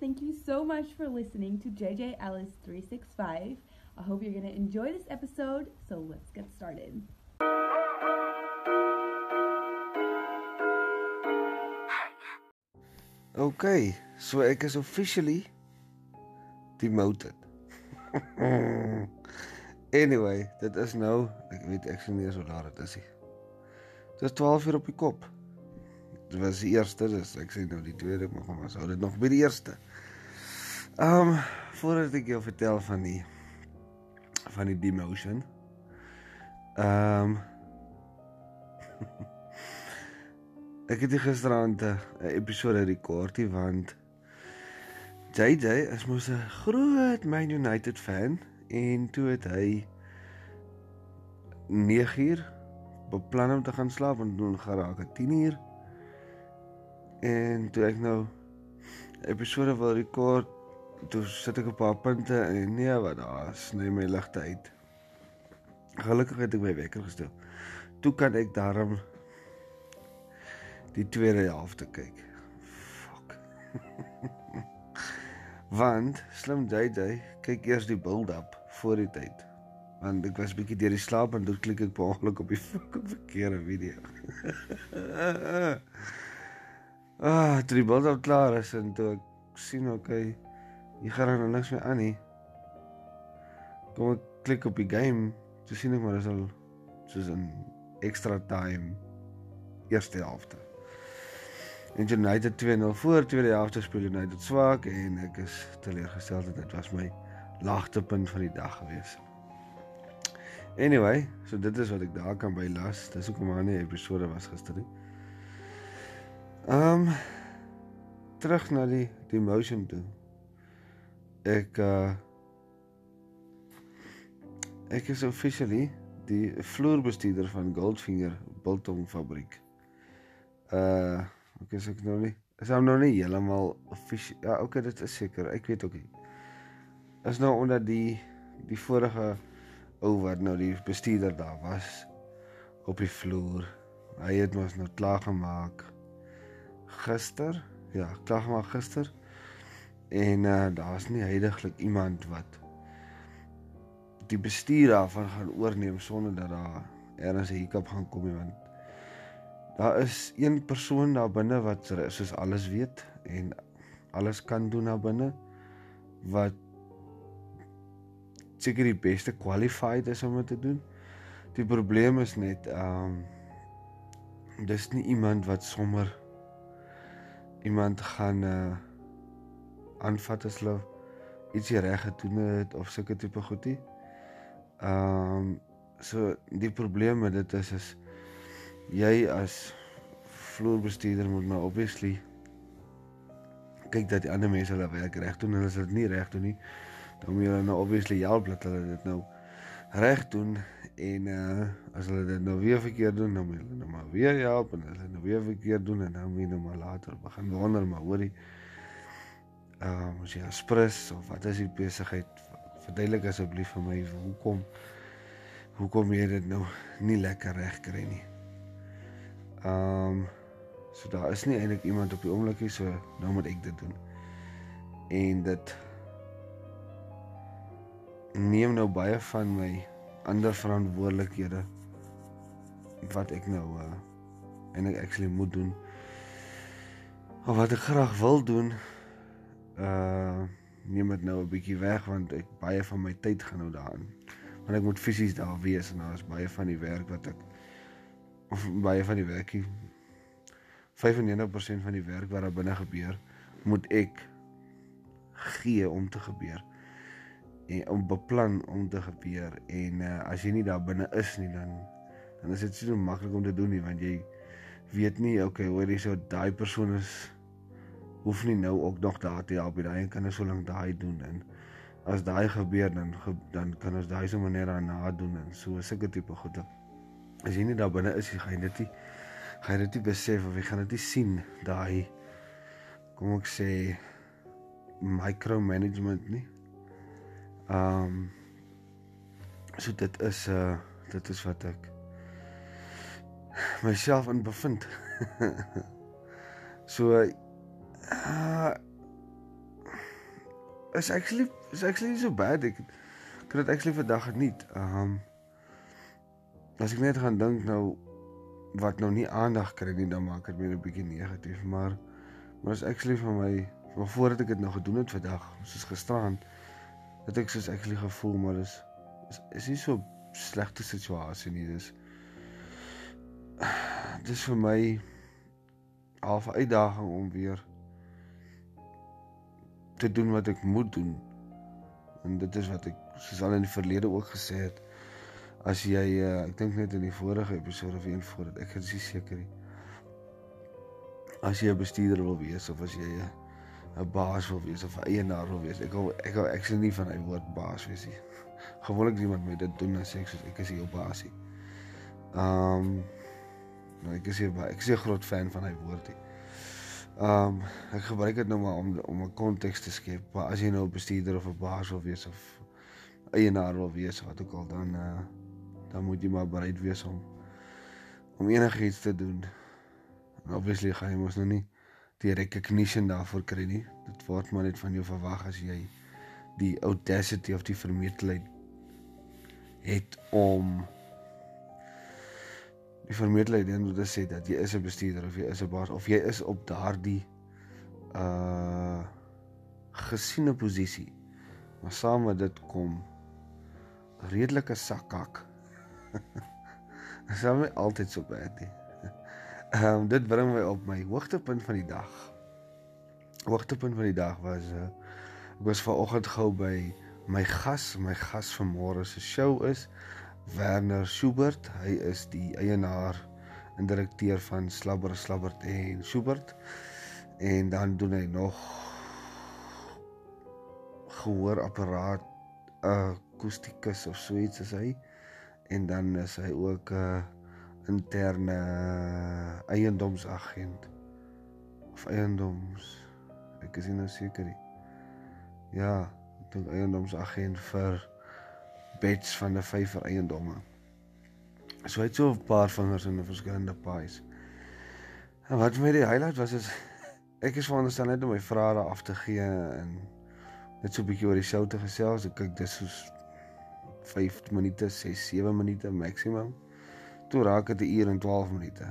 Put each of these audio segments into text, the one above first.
Thank you so much for listening to JJ Ellis 365. I hope you're going to enjoy this episode, so let's get started. Okay, so ek is officially demoted. anyway, dit is nou, ek weet ek sien nie so laat dit is nie. Dit is 12 uur op die kop. Dit was die eerste, dus ek sê nou die tweede, maar kom ons hou dit nog by die eerste. Ehm, um, voordat ek jou vertel van die van die demotion. Ehm um, Ek het gisteraand 'n episode rekord hier want JJ is mos 'n groot Man United fan en toe het hy 9 uur beplan om te gaan slaap en doen geraak 10 uur. En toe ek nou episode wil rekord, toe sit ek 'n paar punte en nee wat daar sny my ligte uit. Gelukkig het ek my wekker gestel. Toe kan ek daarom die tweede helfte kyk. Fuck. Want slim JJ kyk eers die build-up voor die tyd. Want ek was bietjie deur die slaap en toe klik ek per ongeluk op die verkeerde video. ah, toe die build-up klaar is en toe ek sien okay, hier gaan er nou niks meer aan nie. Kom ek klik op die game, toe sien ek maar dis al soos 'n extra time eerste helfte. En United 2-0 voor, tweede helfte speel United swak en ek is teleurgesteld dat dit was my laagtepunt van die dag gewees. Anyway, so dit is wat ek daar kan by las. Dis hoekom maar nie episode was gister nie. Ehm um, terug na die die motion toe. Ek uh ek is officially die vloerbestuurder van Goldfinger Biltong fabriek. Uh Ek is ek nou nie. Is hom nou nie heeltemal offisieel. Ja, okay, dit is seker. Ek weet ook nie. Is nou onder die die vorige ou wat nou die bestuurder daar was op die vloer. Hy het mos nou klaar gemaak gister. Ja, klaar gemaak gister. En uh daar's nie heidaglik iemand wat die bestuur daarvan gaan oorneem sonder dat daar ergens 'n hiccup gaan kom nie want Daar is een persoon daar binne wat soos alles weet en alles kan doen daar binne wat seker die beste qualified is om dit te doen. Die probleem is net ehm um, dis nie iemand wat sommer iemand gaan uh aanvat as hulle ietsie reg gedoen het of sulke tipe goedie. Ehm um, so die probleem met dit is is jy as vloerbestuurder moet maar obviously kyk dat die ander mense hulle werk reg doen en as hulle dit nie reg doen nie dan moet hulle nou obviously help dat hulle dit nou reg doen en uh as hulle dit nou weer verkeerd doen dan moet hulle nou maar weer help en as hulle nou weer verkeerd doen en dan moet hulle nou maar later begin wonder maar hoorie uh as jy aspres of wat is die besigheid verduidelik asseblief vir my hoekom hoekom jy dit nou nie lekker reg kry nie Ehm um, so daar is nie eintlik iemand op die oomblik hier so nou moet ek dit doen. En dit neem nou baie van my ander verantwoordelikhede wat ek nou uh en ek actually moet doen. Of wat ek graag wil doen uh neem dit nou 'n bietjie weg want ek baie van my tyd gaan nou daarin. Want ek moet fisies daar wees en daar is baie van die werk wat ek of baie van die werkie 95% van die werk wat daar binne gebeur moet ek gee om te gebeur en om beplan om te gebeur en uh, as jy nie daar binne is nie dan dan is dit so maklik om te doen nie want jy weet nie okay hoor jy so daai persoon is hoef nie nou ook nog daar te help daai kan net so lank daai doen en as daai gebeur dan dan kan ons daai sommer net daarna doen en so sulke tipe goede as jy nie daar binne is jy gaan dit nie gaan dit nie besef of jy gaan dit nie sien daai kom ek sê micromanagement nie. Ehm um, so dit is uh dit is wat ek myself in bevind. so uh is actually is actually nie so bad ek het dit actually vandag geniet. Ehm um, as ek net gaan dink nou wat nou nie aandag kry nie dan maak dit my 'n bietjie negatief, maar maar is actually vir my maar voordat ek dit nou gedoen het vandag, soos gisteraan, het ek soos actually gevoel maar dis is, is nie so slegte situasie nie. Dis dis vir my half 'n uitdaging om weer te doen wat ek moet doen. En dit is wat ek soos al in die verlede ook gesê het. As jy uh, ek dink net in die vorige episode of een voor dit ek is nie seker nie. As jy 'n bestuurder wil wees of as jy 'n baas wil wees of 'n eienaar wil wees. Ek wil ek wil ek sien nie van hy woord baas wees nie. Gewoonlik iemand met dit doen as ek soos ek is jou baasie. Ehm um, nou ek is hier baie ek is 'n groot fan van hy woordie. Ehm um, ek gebruik dit nou maar om om 'n konteks te skep. Maar as jy nou 'n bestuurder of 'n baas wil wees of eienaar wil wees wat ook al dan uh, dan moet jy maar bereid wees om om enigiets te doen. En obviously gaan jy mos nou nie die recognition daarvoor kry nie. Dit word maar net van jou verwag as jy die audacity of die vermetelheid het om die vermetelheid en dit sê dat jy is 'n bestuurder of jy is 'n baas of jy is op daardie uh gesiene posisie. Maar saam met dit kom redelike sakkak. Dit sal my altyd so bad nie. Ehm dit bring my op my hoogtepunt van die dag. Hoogtepunt van die dag was uh ek was vanoggend gou by my gas, my gas van môre se show is Werner Schubert. Hy is die eienaar en direkteur van Slabber Slabbert en Schubert. En dan doen hy nog gehoorapparaat akoestikus of so iets as hy. En dan is hy ook 'n uh, interne eiendomsagent of eiendoms ek is nie nou seker nie. Ja, ek dink eiendomsagent vir beds van 'n vyfer eiendomme. So hy het so 'n paar vingers in 'n verskillende pies. En wat vir my die highlight was is ek is veronderstel net om my vrae daar af te gee en net so 'n bietjie oor die show te gesels. Ek kyk dis soos 5 minute, 6, 7 minute maksimum toe raak dit 'n uur en 12 minute.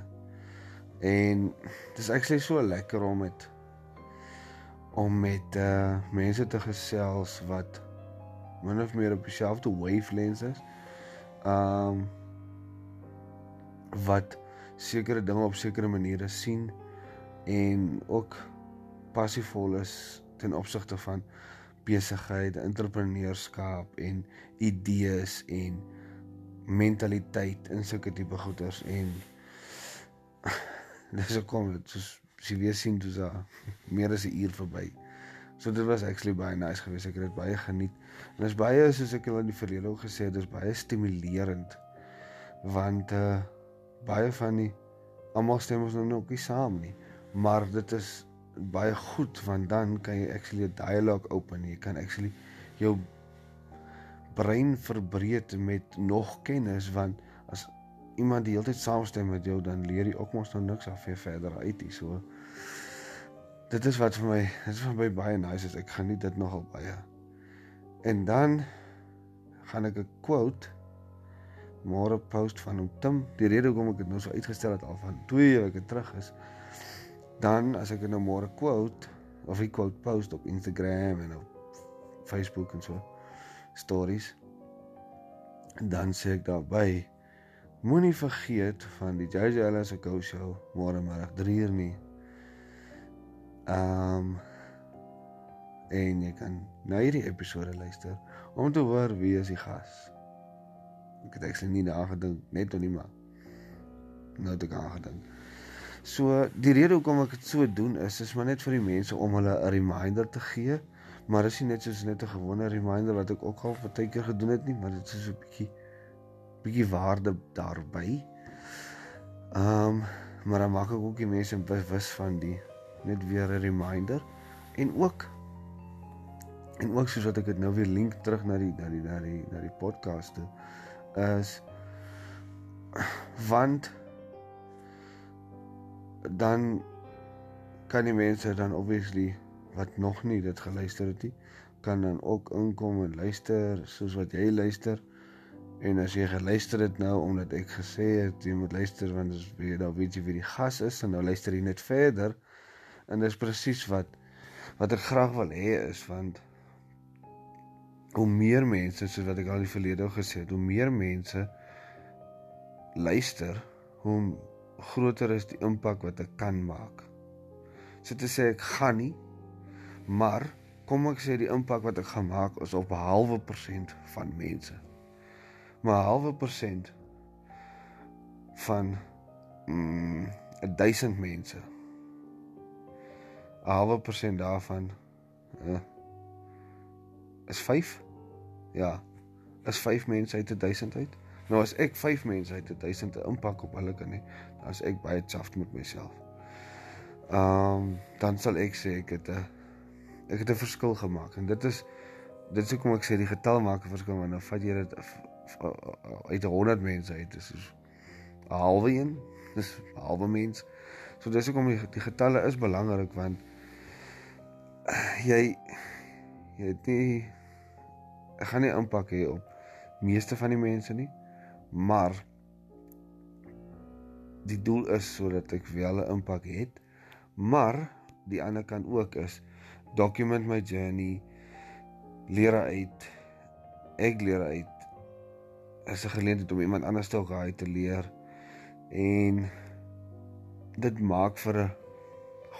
En dit is actually so lekker om met om met uh mense te gesels wat min of meer op dieselfde wavelength is. Um wat sekere dinge op sekere maniere sien en ook passievol is ten opsigte van besigheid, entrepreneurskap en idees en mentaliteit in sulke tipe goeters en dis ek kom dit soos as jy weer sien dis daar meer as 'n uur verby. So dit was actually baie nice geweest. Ek het dit baie geniet. En dit is baie soos ek al in die verlede ook gesê het, dis baie stimulerend want uh baie van die almal stem ons nou nog nie saam nie. Maar dit is baie goed want dan kan jy actually 'n dialoog open. Jy kan actually jou brein verbreed met nog kennis want as iemand die hele tyd saamstem met jou dan leer jy ook mos nou niks af vir verder uit hier so. Dit is wat vir my, dit is vir my baie nice is ek geniet dit nogal baie. En dan gaan ek 'n quote môre post van hom Tim. Die rede hoekom ek dit nou so uitgestel het al van 2 weke terug is dan as ek nou môre quote of 'n quote post op Instagram en op Facebook en so stories. Dan sê ek daarby moenie vergeet van die JJ Ellis se show môre middag 3uur nie. Ehm um, en jy kan na hierdie episode luister om te hoor wie is die gas. Ek het actually nie daaraan gedink net toe nie maar nou het ek aan gedink. So die rede hoekom ek dit so doen is is maar net vir die mense om hulle 'n reminder te gee Maar is nie net soos net 'n gewone reminder wat ek ook al baie keer gedoen het nie, maar dit is so 'n bietjie bietjie waarde daarby. Ehm, um, maar dan maak ek ook die mense bewus van die net weer 'n reminder en ook en ook soos wat ek dit nou weer link terug na die na die na die na die podcast toe is want dan kan die mense dan obviously wat nog nie dit geluister het nie kan dan ook inkom en luister soos wat jy luister. En as jy geluister het nou omdat ek gesê het jy moet luister want as jy nou weet jy wie die gas is en nou luister jy net verder en dis presies wat wat ek graag wil hê is want hoe meer mense soos wat ek al die verlede gesê het, hoe meer mense luister, hoe groter is die impak wat ek kan maak. So te sê ek gaan nie, maar kom ek sê die impak wat ek gaan maak is op 'n halwe persent van mense. Maar 'n halwe persent van mm 1000 mense. 'n halwe persent daarvan uh, is 5. Ja. Is 5 mense uit 1000 uit. Nou as ek 5 mense uit 1000 'n impak op hulle kan hê, dan is ek baie chuffed met myself. Ehm um, dan sal ek sê ek het 'n ek het 'n verskil gemaak en dit is dit is hoekom ek sê die getal maak 'n verskil want nou vat jy dit uit 100 mense uit is 'n halwe een dis 'n halwe mens so dis hoekom die, die getalle is belangrik want jy jy het nie ek gaan nie impak hê op meeste van die mense nie maar die doel is sodat ek wel 'n impak het maar die ander kant ook is document my journey leer uit ek leer uit is 'n geleentheid om iemand anders te raai te leer en dit maak vir 'n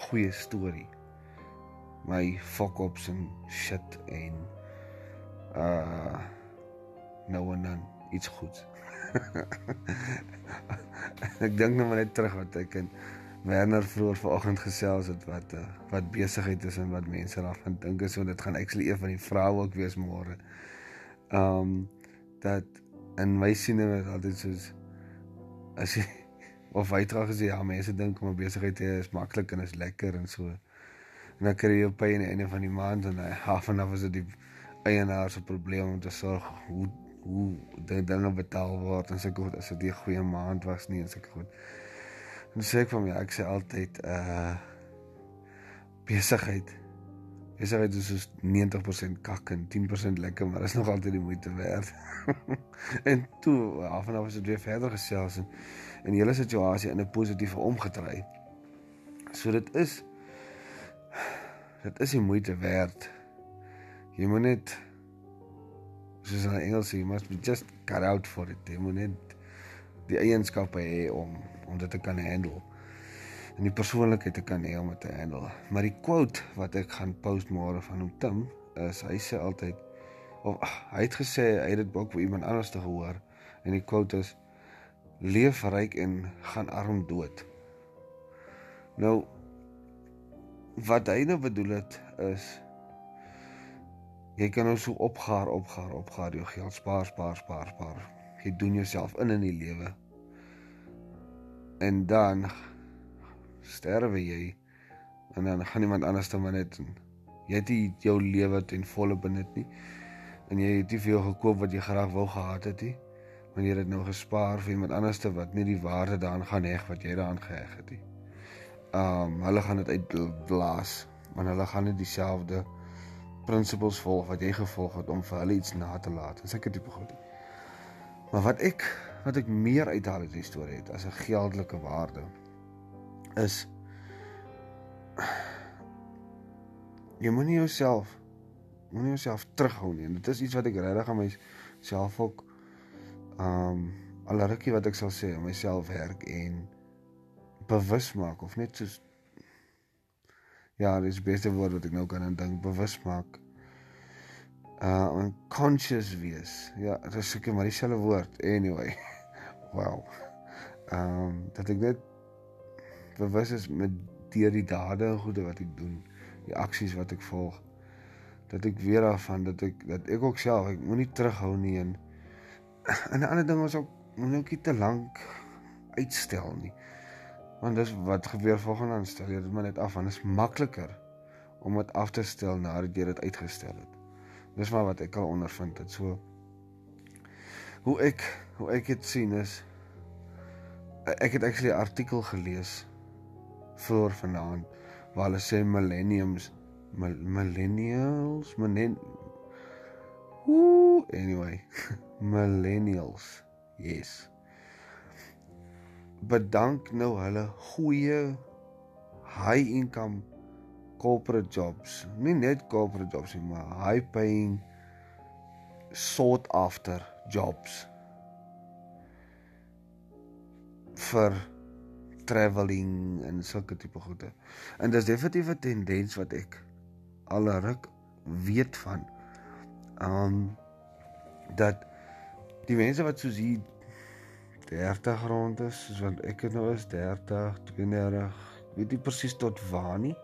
goeie storie my fuck ups en shit en uh nou en dan iets goeds ek dink nou maar net terug wat ek in Werner vroeër vanoggend gesels het wat uh, wat besigheid is en wat mense daarvan dink is so dit gaan actually een van die vroue ook wees môre. Um dat in my siene is altyd soos as jy of uitdrag as jy ja mense dink om 'n besigheid te hê is maklik en is lekker en so. En dan kry jy op by die einde van die maand en hy half en half is dit die eienaar se probleem om te sorg hoe hoe die dinge betaal word en seker goed as dit 'n goeie maand was nie en seker goed. En sê ek van my, ek sê altyd uh besigheid. Besigheid is soos 90% kak en 10% lekker, maar is nog altyd die moeite werd. en toe af en af as dit weer verder gesels en in hele situasie in 'n positiewe omgedraai. So dit is dit is die moeite werd. Jy moet net soos in Engels sê, you must be just cut out for it. Jy moet net die eienskappe hê om om dit te kan handle en die persoonlikheid te kan hê om dit te handle. Maar die quote wat ek gaan post môre van hom Tim is hy sê altyd of ach, hy het gesê hy het dit ook vir iemand anders te gehoor en die quote is leef ryk en gaan arm dood. Nou wat hy nou bedoel het is jy kan nou so opgaar opgaar opgaar jou geld spaar spaar spaar spaar. Jy doen jouself in in die lewe en dan sterwe jy en dan gaan iemand anders dan net jy het nie jou lewe ten volle benut nie en jy het nie veel gekoop wat jy graag wou gehad het nie want jy het dit nou gespaar vir iemand anders te wat nie die waarde daaraan gaan heg wat jy daaraan geheg het nie. Um hulle gaan dit uitblaas want hulle gaan nie dieselfde prinsipels volg wat jy gevolg het om vir hulle iets na te laat. Dis ek tipe goed. Maar wat ek wat ek meer uit daardie die storie het as 'n geldelike waarde is jy moenie jouself moenie jouself terughou nie. Dit is iets wat ek regtig aan myself ook um al rukkie wat ek sal sê om myself werk en bewus maak of net soos ja, dis beste woord wat ek nou kan dink, bewus maak uh unconscious wees. Ja, dit is seker maar dieselfde woord anyway. Wow. Ehm um, dat ek net bewus is met deur die dade en goede wat ek doen, die aksies wat ek volg, dat ek weer daarvan dat ek dat ek ook self ek moenie terughou nie en 'n ander ding is ook moenie ook te lank uitstel nie. Want dis wat gebeur volgende aan stel jy dit maar net af want dit is makliker om dit af te stel nadat jy dit uitgestel het. Dis maar wat ek al ondervind het. So hoe ek hoe ek dit sien is ek het actually 'n artikel gelees voor vanaand waar hulle sê millenniums millennials, millen Ooh, anyway, millennials. Yes. Bedank nou hulle goeie high income corporate jobs. Nie net corporate jobs nie, maar high paying sought after jobs vir travelling en sulke tipe goede. En dis definitief 'n tendens wat ek al ruk weet van. Um dat die mense wat soos hier 30 rond is, soos wat ek nou is 30, 32, weet nie presies tot waar nie.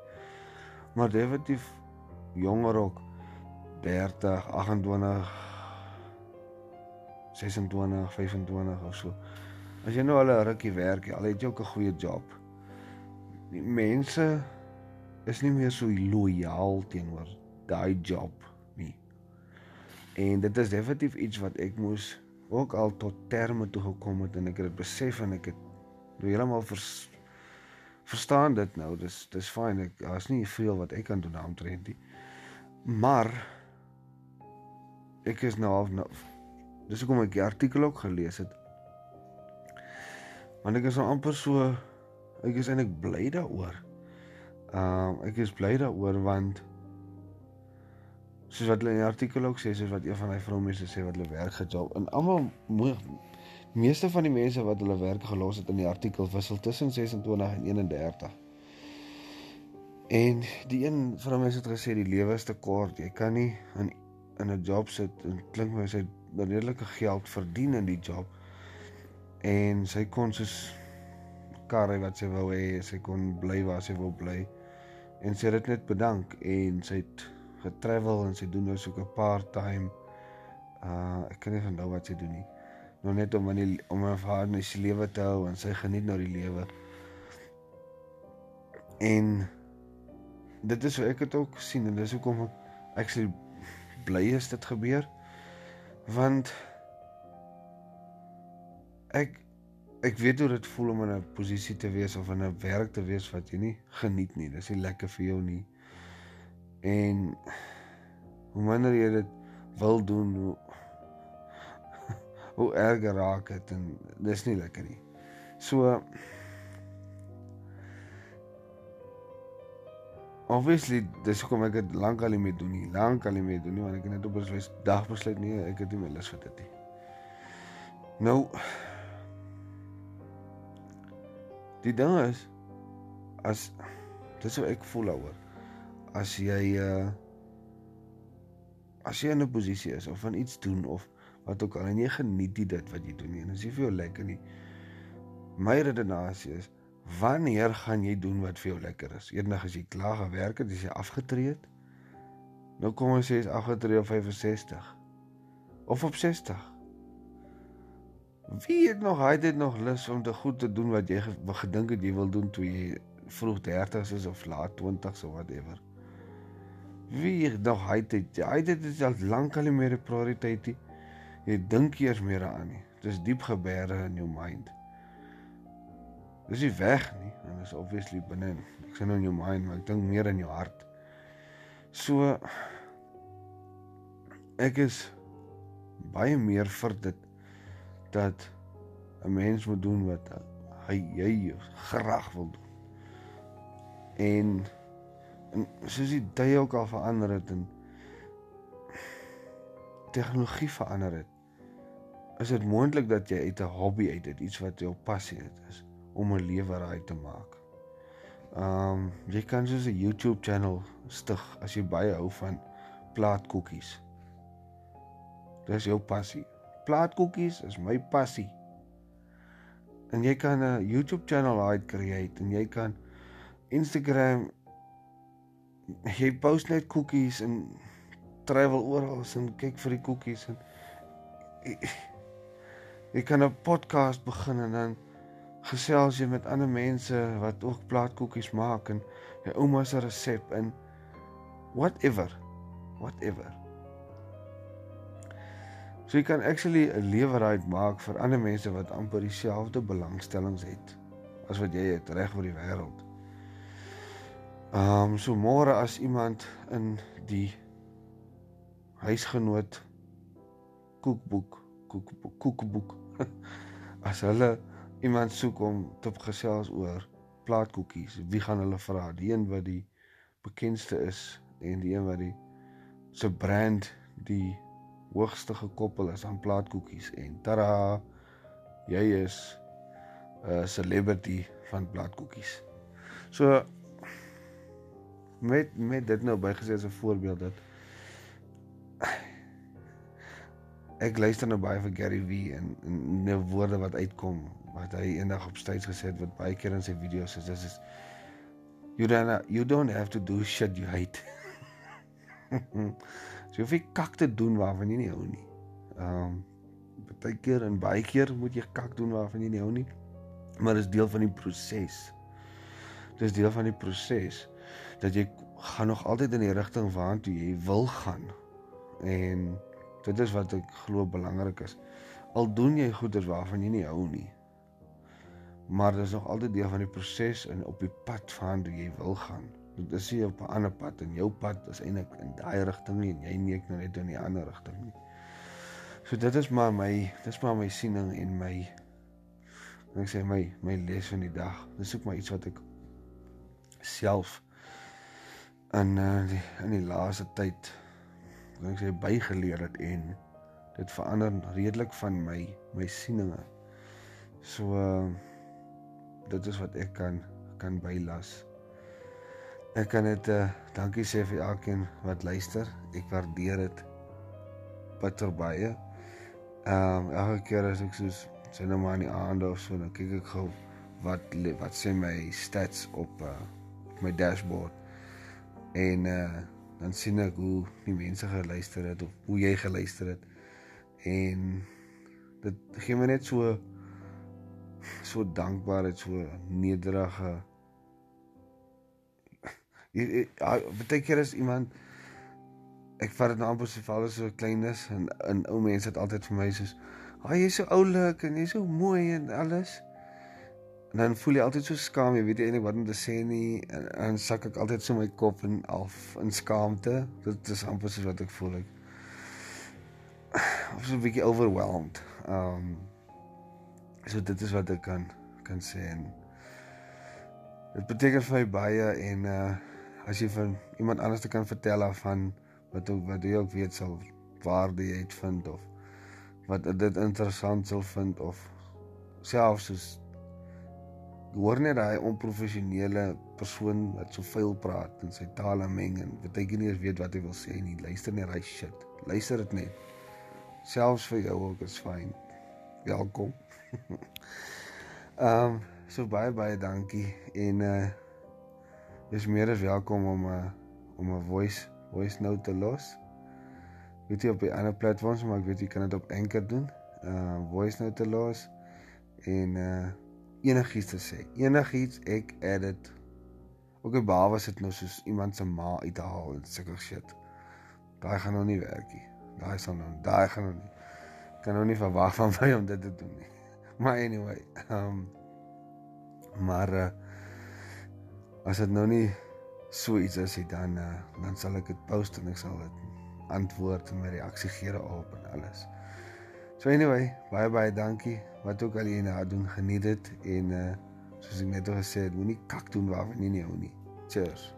Maar definitief jonger ook 30, 28 26, 25 of so. As jy nou al 'n rukkie werk, al het jy ook 'n goeie job. Die mense is nie meer so lojaal teenoor daai job nie. En dit is definitief iets wat ek moes ook al tot terme toe gekom het en ek het dit besef en ek het nou heeltemal vers, verstaan dit nou. Dis dis fyn. Ek daar's nie veel wat ek kan doen daaroor nie. Maar ek is nou half nou dis hoekom ek die artikel ook gelees het want ek is nou amper so ek is eintlik bly daaroor. Ehm uh, ek is bly daaroor want soos wat hulle in die artikel ook sê, soos wat een van my vroumense sê wat hulle werk gejob en almal meeste van die mense wat hulle werk gelos het in die artikel wissel tussen 26 en 31. En die een vroumense het gesê die lewe is te kort. Jy kan nie in in 'n job sit en klink my sê redelike geld verdien in die job en sy kon soos karre wat sy wou hê, sy kon bly waar sy wou bly. En sy het dit net bedank en sy het getravel en sy doen nou so 'n part-time uh ek kan nie onthou wat sy doen nie. Nou net om aan die om haar haar net sy lewe te hou en sy geniet nou die lewe. En dit is hoe ek dit ook sien en dis hoekom ek actually bly is dit gebeur want ek ek weet hoe dit voel om in 'n posisie te wees of in 'n werk te wees wat jy nie geniet nie. Dis nie lekker vir jou nie. En hoe minder jy dit wil doen, hoe hoe erger raak dit en dis nie lekker nie. So Obviously, dis hoekom ek dit lank al nie meer doen nie. Lank al nie meer doen nie want ek het net op 'n dag besluit nee, ek het nie meer lus vir dit nie. Nou Die ding is as dis hoe ek voel daaroor. As jy uh as jy in 'n posisie is of van iets doen of wat ook al en jy geniet dit wat jy doen nie en as jy vir jou lekker nie. My redenasie is wanneer gaan jy doen wat vir jou lekker is? Eendag as jy klaar gewerk het, as jy afgetree het. Nou kom ons sê is afgetree op 65 of op 60. Wie het nog hy het nog lus om te goed te doen wat jy gedink het jy wil doen toe jy vroeg 30s is of laat 20s of whatever. Wie het nog hy het hy dit lank al nie meer 'n prioriteit nie. Jy dink eers meer aan nie. Dis diep gebeure in jou mind. Dis nie weg nie en is obviously binne. Ek sê nou in jou mind, maar ek dink meer in jou hart. So ek is baie meer vir dit dat 'n mens moet doen wat hy jy graag wil doen. En en soos die tye ook al verander het en tegnologie verander het, is dit moontlik dat jy uit 'n hobby uit dit iets wat jou passie is om 'n lewe raai te maak. Um jy kan soos 'n YouTube channel stig as jy baie hou van plaatkoekies. Dis jou passie plaatkoekies is my passie. En jy kan 'n YouTube channel uit create en jy kan Instagram jy post net koekies en travel oral en kyk vir die koekies en jy kan 'n podcast begin en dan gesels jy met ander mense wat ook plaatkoekies maak en jou ouma se resep en whatever whatever So jy kan actually 'n lewerheid maak vir ander mense wat amper dieselfde belangstellings het as wat jy het reg oor die wêreld. Ehm um, so môre as iemand in die huisgenoot koekboek koekboek koekboek as hulle iemand soek om te gesels oor plaatkoekies, wie gaan hulle vra? Die een wat die bekendste is en die een wat die se brand die hoogste gekoppel is aan plaatkoekies en tada jy is 'n celebrity van plaatkoekies. So met met dit nou bygesê as 'n voorbeeld dat ek luister nou baie vir Gary Vee en en nou woorde wat uitkom wat hy eendag op stage gesê het wat baie keer in sy video's is dis is you don't you don't have to do shit you hate. so jy hoef nie kak te doen waarvan jy nie hou nie. Ehm um, baie keer en baie keer moet jy kak doen waarvan jy nie hou nie. Maar dis deel van die proses. Dis deel van die proses dat jy gaan nog altyd in die rigting waartoe jy wil gaan. En dit is wat ek glo belangrik is. Al doen jy goeders waarvan jy nie hou nie. Maar dis nog altyd deel van die proses en op die pad waartoe jy wil gaan. Dit is nie op 'n ander pad en jou pad is eintlik in daai rigting nie en jy neek nou net in die ander rigting nie. So dit is maar my dis maar my siening en my ek sê my my les van die dag. Dis ook maar iets wat ek self in uh, die in die laaste tyd ek sê bygeleer het en dit verander redelik van my my sieninge. So uh, dit is wat ek kan kan bylas. Ek kan dit uh, dankie sê vir elkeen wat luister. Ek waardeer dit bitter baie. Ehm um, elke keer as ek soos sien nou maar in die aande of so, dan kyk ek gou wat wat sê my stats op uh op my dashboard. En uh dan sien ek hoe die mense geluister het of hoe jy geluister het. En dit gee my net so so dankbaarheid, so nederige Baie keer is iemand ek vat dit nou amper so val so kleines en in ou mense het altyd vir my soos, "Ag oh, jy's so oulik en jy's so mooi en alles." En dan voel jy altyd so skaam, jy weet nie eintlik wat om te sê nie en dan sak ek altyd so my kop in af in skaamte. Dit is amper soos wat ek voel ek of so 'n bietjie overwhelmed. Um so dit is wat ek kan kan sê en dit beteken vir my baie en uh as jy van iemand anders te kan vertel af van wat ook wat jy ook weet sal waarde jy uitvind of wat dit interessant sal vind of selfs soos hoor net daai onprofessionele persoon wat so vuil praat en sy tale meng en wat hy nie weet wat hy wil sê nie. Luister net daai shit. Luister dit net. Selfs vir jou ook is fyn welkom. Ehm um, so baie baie dankie en uh jy's meer as welkom om 'n uh, om 'n voice voice note te los. Weet jy op die ander platforms, maar ek weet jy kan dit op Anchor doen. Uh voice note te los en uh enigiets te sê. Enigiets ek edit. Ook al behalwe as dit nou soos iemand se ma uithaal en sulke shit. Daai gaan nou nie werk nie. Daai sal nou, daai gaan nou nie. Kan nou nie verwag van my om dit te doen nie. Maar anyway, um maar uh as dit nou nie so iets is dit dan uh, dan sal ek dit post en ek sal dit antwoord en my reaksie gee daarop en alles. So anyway, baie baie dankie. Wat ook al jy nou doen, geniet dit en uh soos ek net al gesê het, moenie kak doen waarvan jy nie hou nie. Cheers.